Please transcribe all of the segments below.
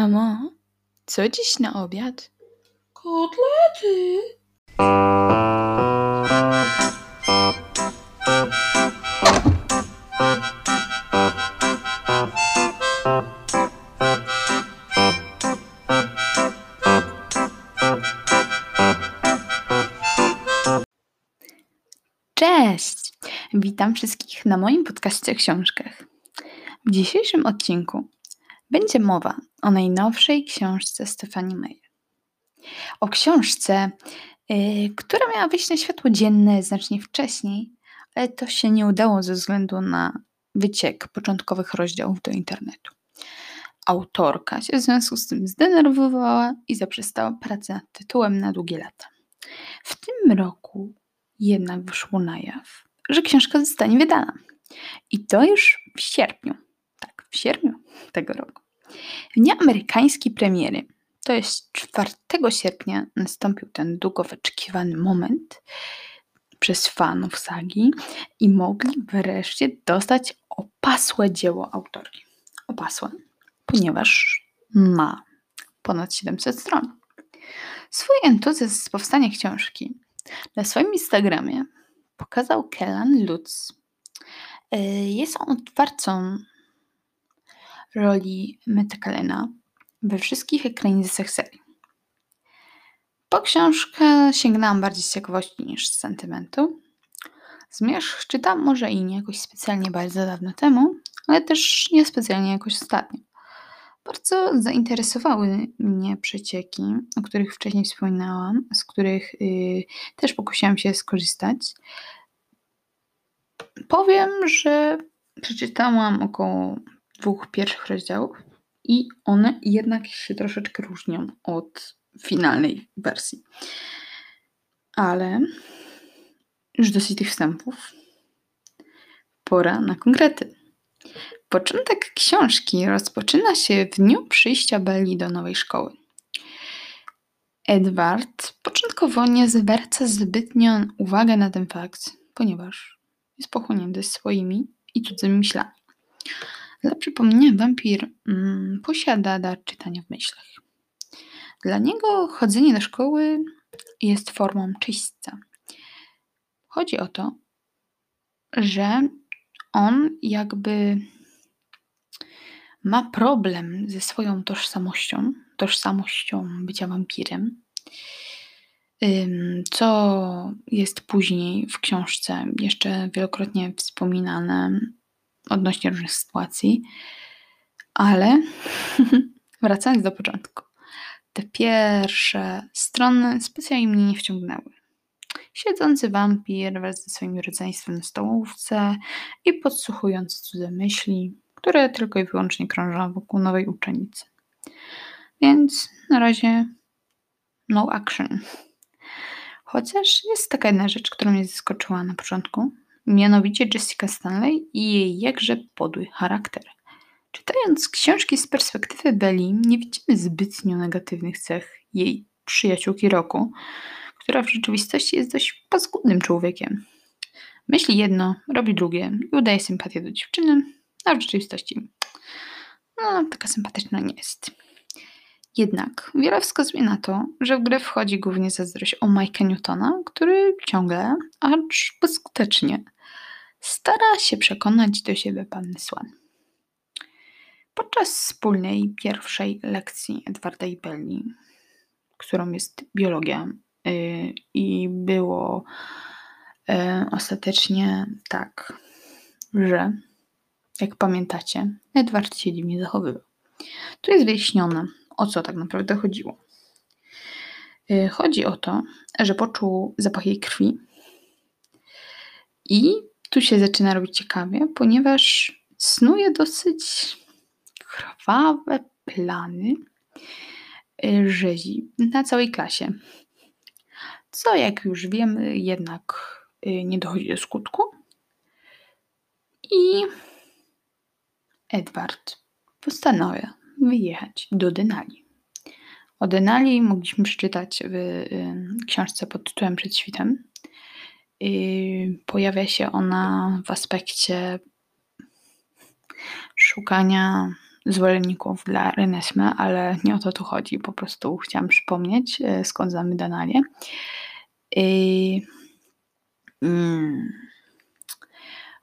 Mamo, co dziś na obiad? Kotlety. Cześć! Witam wszystkich na moim podcaście o książkach. W dzisiejszym odcinku będzie mowa o najnowszej książce Stefani Meyer. O książce, yy, która miała wyjść na światło dzienne znacznie wcześniej, ale to się nie udało ze względu na wyciek początkowych rozdziałów do internetu. Autorka się w związku z tym zdenerwowała i zaprzestała pracy nad tytułem na długie lata. W tym roku jednak wyszło na jaw, że książka zostanie wydana. I to już w sierpniu. W sierpniu tego roku. W dniu amerykańskiej premiery, to jest 4 sierpnia, nastąpił ten długo wyczekiwany moment przez fanów sagi i mogli wreszcie dostać opasłe dzieło autorki. Opasłe, ponieważ ma ponad 700 stron. Swój entuzjazm z powstania książki na swoim Instagramie pokazał Kellan Lutz. Jest on odtwórcą roli Metakalena we wszystkich ekranizacjach serii. Po książkę sięgnęłam bardziej z ciekawości niż z sentymentu. Zmierzch czytam może i nie jakoś specjalnie bardzo dawno temu, ale też nie specjalnie jakoś ostatnio. Bardzo zainteresowały mnie przecieki, o których wcześniej wspominałam, z których yy, też pokusiłam się skorzystać. Powiem, że przeczytałam około dwóch pierwszych rozdziałów i one jednak się troszeczkę różnią od finalnej wersji. Ale już dosyć tych wstępów. Pora na konkrety. Początek książki rozpoczyna się w dniu przyjścia Belli do nowej szkoły. Edward początkowo nie zwraca zbytnio uwagę na ten fakt, ponieważ jest pochłonięty swoimi i cudzymi myślami. Dla przypomnienia, wampir mm, posiada dar czytania w myślach. Dla niego chodzenie do szkoły jest formą czyśćca. Chodzi o to, że on jakby ma problem ze swoją tożsamością, tożsamością bycia wampirem, co jest później w książce jeszcze wielokrotnie wspominane odnośnie różnych sytuacji, ale wracając do początku. Te pierwsze strony specjalnie mnie nie wciągnęły. Siedzący wampir wraz ze swoim rodzeństwem na stołówce i podsłuchując cudze myśli, które tylko i wyłącznie krążą wokół nowej uczennicy. Więc na razie no action. Chociaż jest taka jedna rzecz, która mnie zaskoczyła na początku, mianowicie Jessica Stanley i jej jakże podły charakter. Czytając książki z perspektywy Belli, nie widzimy zbytnio negatywnych cech jej przyjaciółki roku, która w rzeczywistości jest dość paskudnym człowiekiem. Myśli jedno, robi drugie i udaje sympatię do dziewczyny, a w rzeczywistości no, taka sympatyczna nie jest. Jednak wiele wskazuje na to, że w grę wchodzi głównie zazdrość o Mike'a Newtona, który ciągle, acz bezskutecznie, stara się przekonać do siebie panny Swan. Podczas wspólnej pierwszej lekcji Edwarda i Belli, którą jest biologia, yy, i było yy, ostatecznie tak, że jak pamiętacie, Edward się dziwnie zachowywał. Tu jest wyjaśnione, o co tak naprawdę chodziło. Yy, chodzi o to, że poczuł zapach jej krwi i tu się zaczyna robić ciekawie, ponieważ snuje dosyć krwawe plany y, rzezi na całej klasie. Co, jak już wiemy, jednak y, nie dochodzi do skutku. I Edward postanawia wyjechać do Denali. O Denali mogliśmy przeczytać w y, książce pod tytułem Przed świtem. Pojawia się ona w aspekcie szukania zwolenników dla Renesme, ale nie o to tu chodzi. Po prostu chciałam przypomnieć, e, skąd znamy Denalię. I, mm,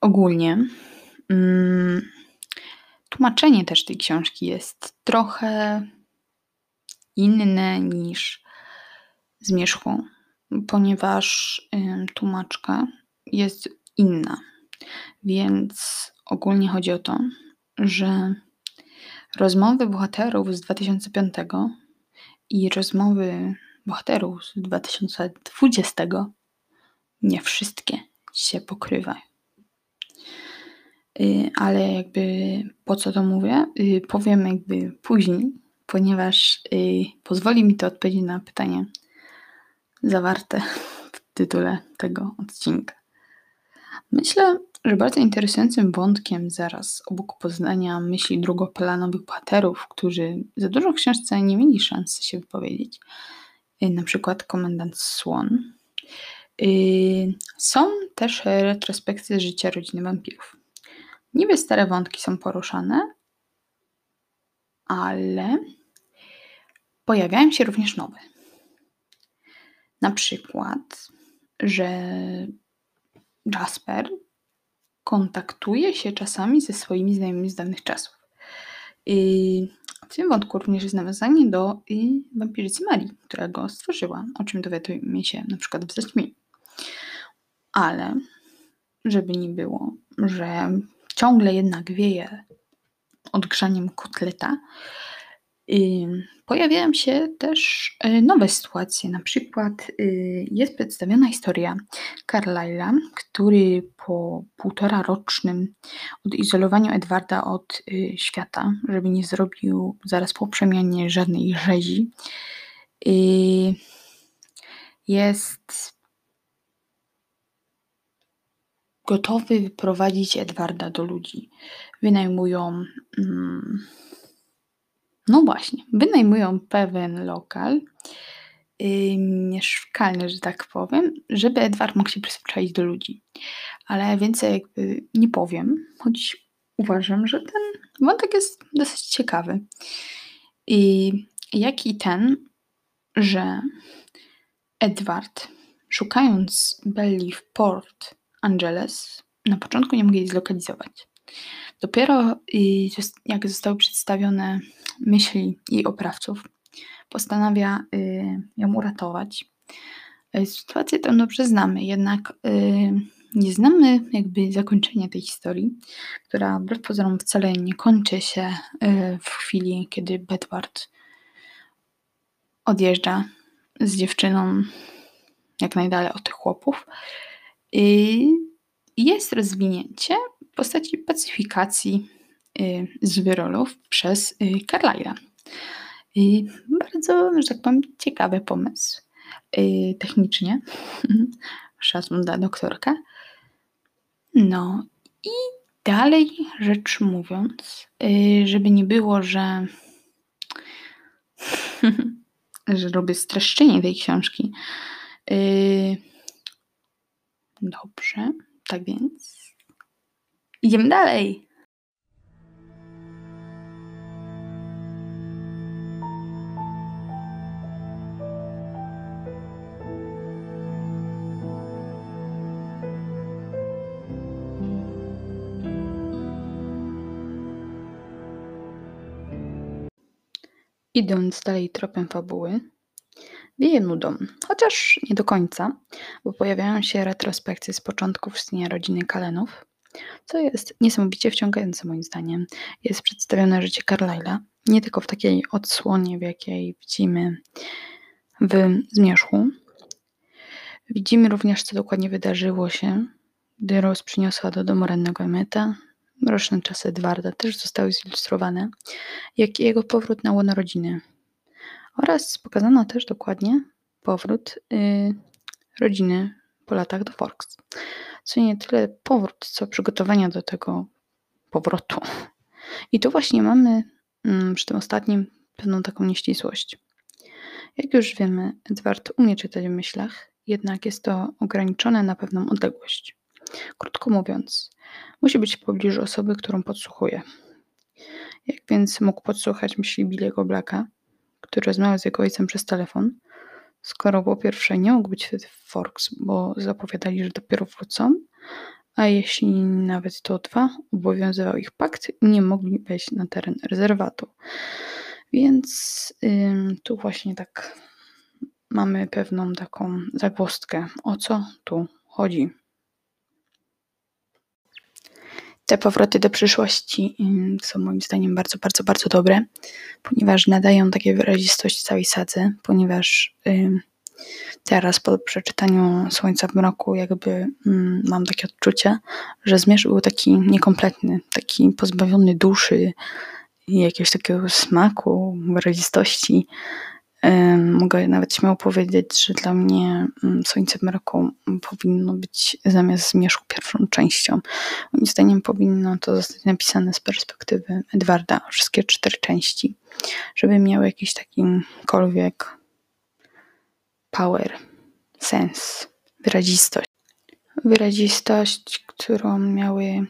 ogólnie mm, tłumaczenie też tej książki jest trochę inne niż Zmierzchu, ponieważ tłumaczka jest inna. Więc ogólnie chodzi o to, że rozmowy bohaterów z 2005 i rozmowy bohaterów z 2020 nie wszystkie się pokrywają. Y, ale jakby po co to mówię? Y, powiem jakby później, ponieważ y, pozwoli mi to odpowiedzieć na pytanie zawarte w tytule tego odcinka. Myślę, że bardzo interesującym wątkiem zaraz obok poznania myśli drugoplanowych bohaterów, którzy za dużo w książce nie mieli szansy się wypowiedzieć, na przykład komendant Swan, są też retrospekcje życia rodziny wampirów. Niby stare wątki są poruszane, ale pojawiają się również nowe. Na przykład, że Jasper kontaktuje się czasami ze swoimi znajomymi z dawnych czasów. I w tym wątku również jest nawiązanie do wampiricy Marii, która go stworzyła, o czym dowiadujemy się na przykład w Zaćmieniu. Ale, żeby nie było, że ciągle jednak wieje odgrzaniem kotleta, pojawiają się też y, nowe sytuacje. Na przykład y, jest przedstawiona historia Carlyle'a, który po półtora rocznym odizolowaniu Edwarda od y, świata, żeby nie zrobił zaraz po przemianie żadnej rzezi, jest gotowy wyprowadzić Edwarda do ludzi. Wynajmują. Mm, no właśnie, wynajmują pewien lokal yy, mieszkalny, że tak powiem, żeby Edward mógł się przyzwyczaić do ludzi. Ale więcej jakby nie powiem, choć uważam, że ten wątek jest dosyć ciekawy. I jak i ten, że Edward, szukając Belli w port Angeles, na początku nie mogli jej zlokalizować. Dopiero jak zostały przedstawione myśli jej oprawców, postanawia y, ją uratować. Y, sytuację tę dobrze znamy, jednak y, nie znamy jakby zakończenia tej historii, która wbrew pozorom wcale nie kończy się w chwili, kiedy Bedward odjeżdża z dziewczyną jak najdalej od tych chłopów. Jest rozwinięcie w postaci pacyfikacji y, zwyrolów przez y, Carlyle'a. Bardzo, że tak powiem, ciekawy pomysł y, technicznie. Szacun dla doktorka. No i dalej rzecz mówiąc, żeby nie było, że że robię streszczenie tej książki. Dobrze, tak więc idziemy dalej. Idąc dalej tropem fabuły, wieje nudą, chociaż nie do końca, bo pojawiają się retrospekcje z początków istnienia rodziny Kalenów, co jest niesamowicie wciągające moim zdaniem. Jest przedstawione życie Carlyle'a, nie tylko w takiej odsłonie, w jakiej widzimy w Zmierzchu. Widzimy również, co dokładnie wydarzyło się, gdy Rose przyniosła do domu rannego Emeta. Mroczne czasy Edwarda też zostały zilustrowane, jak i jego powrót na łono rodziny. Oraz pokazano też dokładnie powrót y, rodziny po latach do Forks. Co nie tyle powrót, co przygotowania do tego powrotu. I tu właśnie mamy mm, przy tym ostatnim pewną taką nieścisłość. Jak już wiemy, Edward umie czytać w myślach, jednak jest to ograniczone na pewną odległość. Krótko mówiąc, musi być w pobliżu osoby, którą podsłuchuje. Jak więc mógł podsłuchać myśli Billy'ego Blacka, który rozmawiał z jego ojcem przez telefon, skoro po pierwsze nie mógł być wtedy w Forks, bo zapowiadali, że dopiero wrócą, a jeśli nawet to dwa, obowiązywał ich pakt i nie mogli wejść na teren rezerwatu. Więc ym, tu właśnie tak mamy pewną taką zagłostkę, o co tu chodzi. Te powroty do przyszłości są moim zdaniem bardzo, bardzo, bardzo dobre, ponieważ nadają takie wyrazistość całej sadze, ponieważ teraz po przeczytaniu Słońca w mroku jakby mam takie odczucie, że zmierzch był taki niekompletny, taki pozbawiony duszy jakiegoś takiego smaku, wyrazistości. Mogę nawet śmiało powiedzieć, że dla mnie mm, Słońce mroku powinno być zamiast zmierzchu pierwszą częścią. Moim zdaniem powinno to zostać napisane z perspektywy Edwarda, wszystkie cztery części, żeby miały jakiś takikolwiek power, sens, wyrazistość. Wyrazistość, którą miały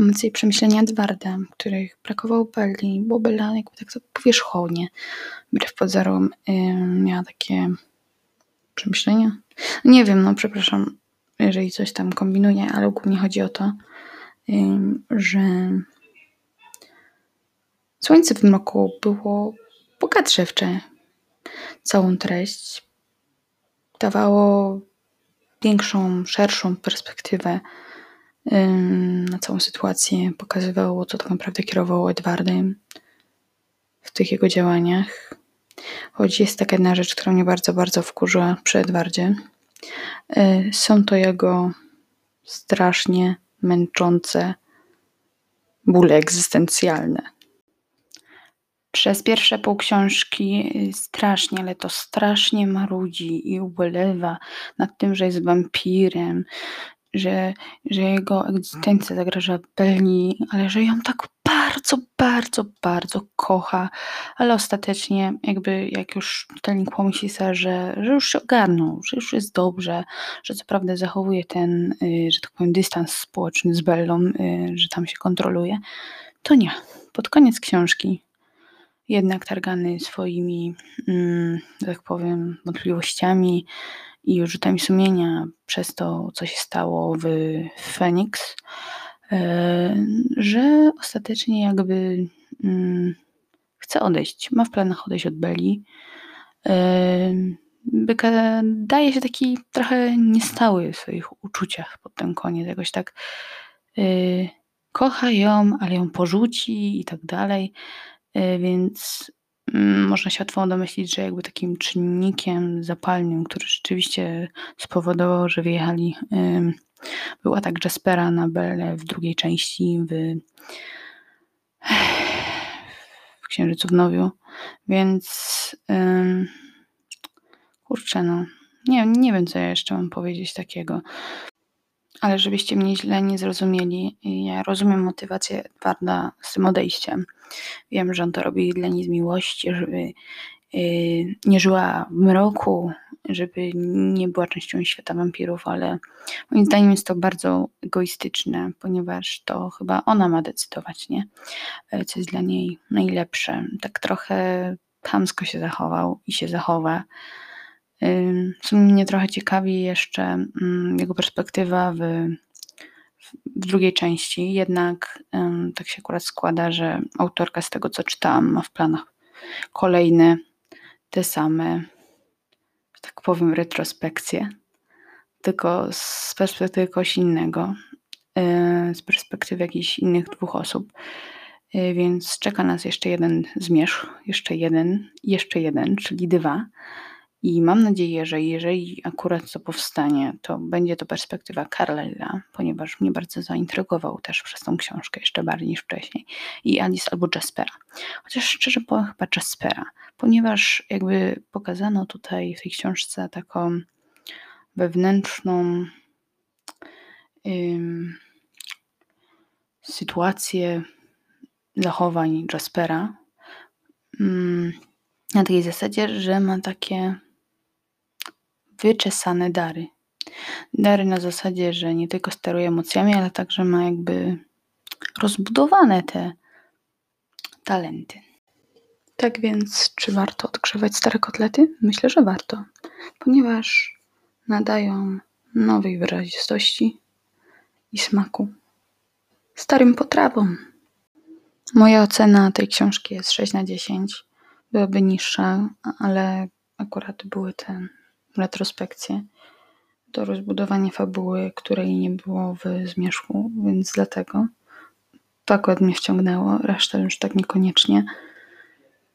emocje i przemyślenia Edwarda, których brakowało Belli, bo Bella jakby tak powierzchownie, wbrew pozorom, miała takie przemyślenia. Nie wiem, no przepraszam, jeżeli coś tam kombinuję, ale głównie chodzi o to, że Słońce w mroku było bogatsze w całą treść. Dawało większą, szerszą perspektywę na całą sytuację, pokazywało, co tak naprawdę kierowało Edwardem w tych jego działaniach. Choć jest taka jedna rzecz, która mnie bardzo, bardzo wkurzyła przy Edwardzie. E, są to jego strasznie męczące bóle egzystencjalne. Przez pierwsze pół książki strasznie, ale to strasznie marudzi i ubolewa nad tym, że jest wampirem, że, że jego egzystencja zagraża Belli, ale że ją tak bardzo, bardzo, bardzo kocha, ale ostatecznie jakby jak już czytelnik pomyśli sobie, że, że już się ogarnął, że już jest dobrze, że co prawda zachowuje ten, y, że tak powiem, dystans społeczny z Bellą, y, że tam się kontroluje, to nie. Pod koniec książki jednak targany swoimi, mm, tak powiem, wątpliwościami, i rzutami sumienia przez to, co się stało w Phoenix, e, że ostatecznie jakby mm, chce odejść, ma w planach odejść od Beli. E, daje się taki trochę niestały w swoich uczuciach pod ten koniec, jakoś tak e, kocha ją, ale ją porzuci i tak dalej, więc można się łatwo domyślić, że jakby takim czynnikiem zapalnym, który rzeczywiście spowodował, że wyjechali, był atak Jaspera na Belle w drugiej części w, w Księżycu w Nowiu, więc kurczę no, nie, nie wiem co ja jeszcze mam powiedzieć takiego. Ale żebyście mnie źle nie zrozumieli, ja rozumiem motywację Edwarda z tym odejściem. Wiem, że on to robi dla niej z miłości, żeby y, nie żyła w mroku, żeby nie była częścią świata wampirów, ale moim zdaniem jest to bardzo egoistyczne, ponieważ to chyba ona ma decydować, nie? E, co jest dla niej najlepsze. Tak trochę chamsko się zachował i się zachowa. Co mnie trochę ciekawi jeszcze mm, jego perspektywa w, w drugiej części, jednak tak się akurat składa, że autorka z tego co czytałam ma w planach kolejne te same, tak powiem, retrospekcje, tylko z perspektywy kogoś innego, y, z perspektywy jakichś innych dwóch osób. Y, więc czeka nas jeszcze jeden zmierzch, jeszcze jeden, jeszcze jeden, czyli dwa. I mam nadzieję, że jeżeli akurat to powstanie, to będzie to perspektywa Carlella, ponieważ mnie bardzo zaintrygował też przez tą książkę, jeszcze bardziej niż wcześniej. I Alice albo Jaspera. Chociaż szczerze powiem chyba Jaspera, ponieważ jakby pokazano tutaj w tej książce taką wewnętrzną ym, sytuację zachowań Jaspera. Ym, na takiej zasadzie, że ma takie wyczesane dary. Dary na zasadzie, że nie tylko steruje emocjami, ale także ma jakby rozbudowane te talenty. Tak więc, czy warto odgrzewać stare kotlety? Myślę, że warto, ponieważ nadają nowej wyrazistości i smaku starym potrawom. Moja ocena tej książki jest 6 na 10. Byłaby niższa, ale akurat były te retrospekcje. To rozbudowanie fabuły, której nie było w zmierzchu, więc dlatego to akurat mnie wciągnęło, reszta już tak niekoniecznie.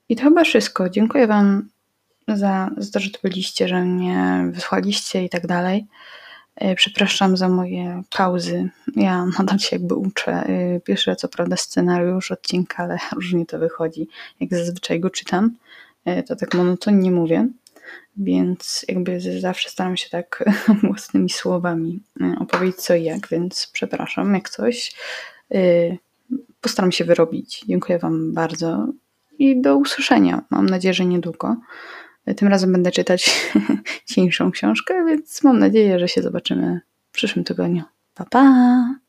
I to chyba wszystko. Dziękuję Wam za, za to, że tu byliście, że mnie wysłaliście i tak dalej. E, przepraszam za moje pauzy. Ja nadal się jakby uczę. E, piszę co prawda scenariusz odcinka, ale różnie to wychodzi. Jak zazwyczaj go czytam, e, to tak monotonnie mówię, więc jakby zawsze staram się tak własnymi słowami opowiedzieć co i jak, więc przepraszam jak coś. Postaram się wyrobić. Dziękuję Wam bardzo i do usłyszenia. Mam nadzieję, że niedługo. Tym razem będę czytać cieńszą książkę, więc mam nadzieję, że się zobaczymy w przyszłym tygodniu. Pa, pa!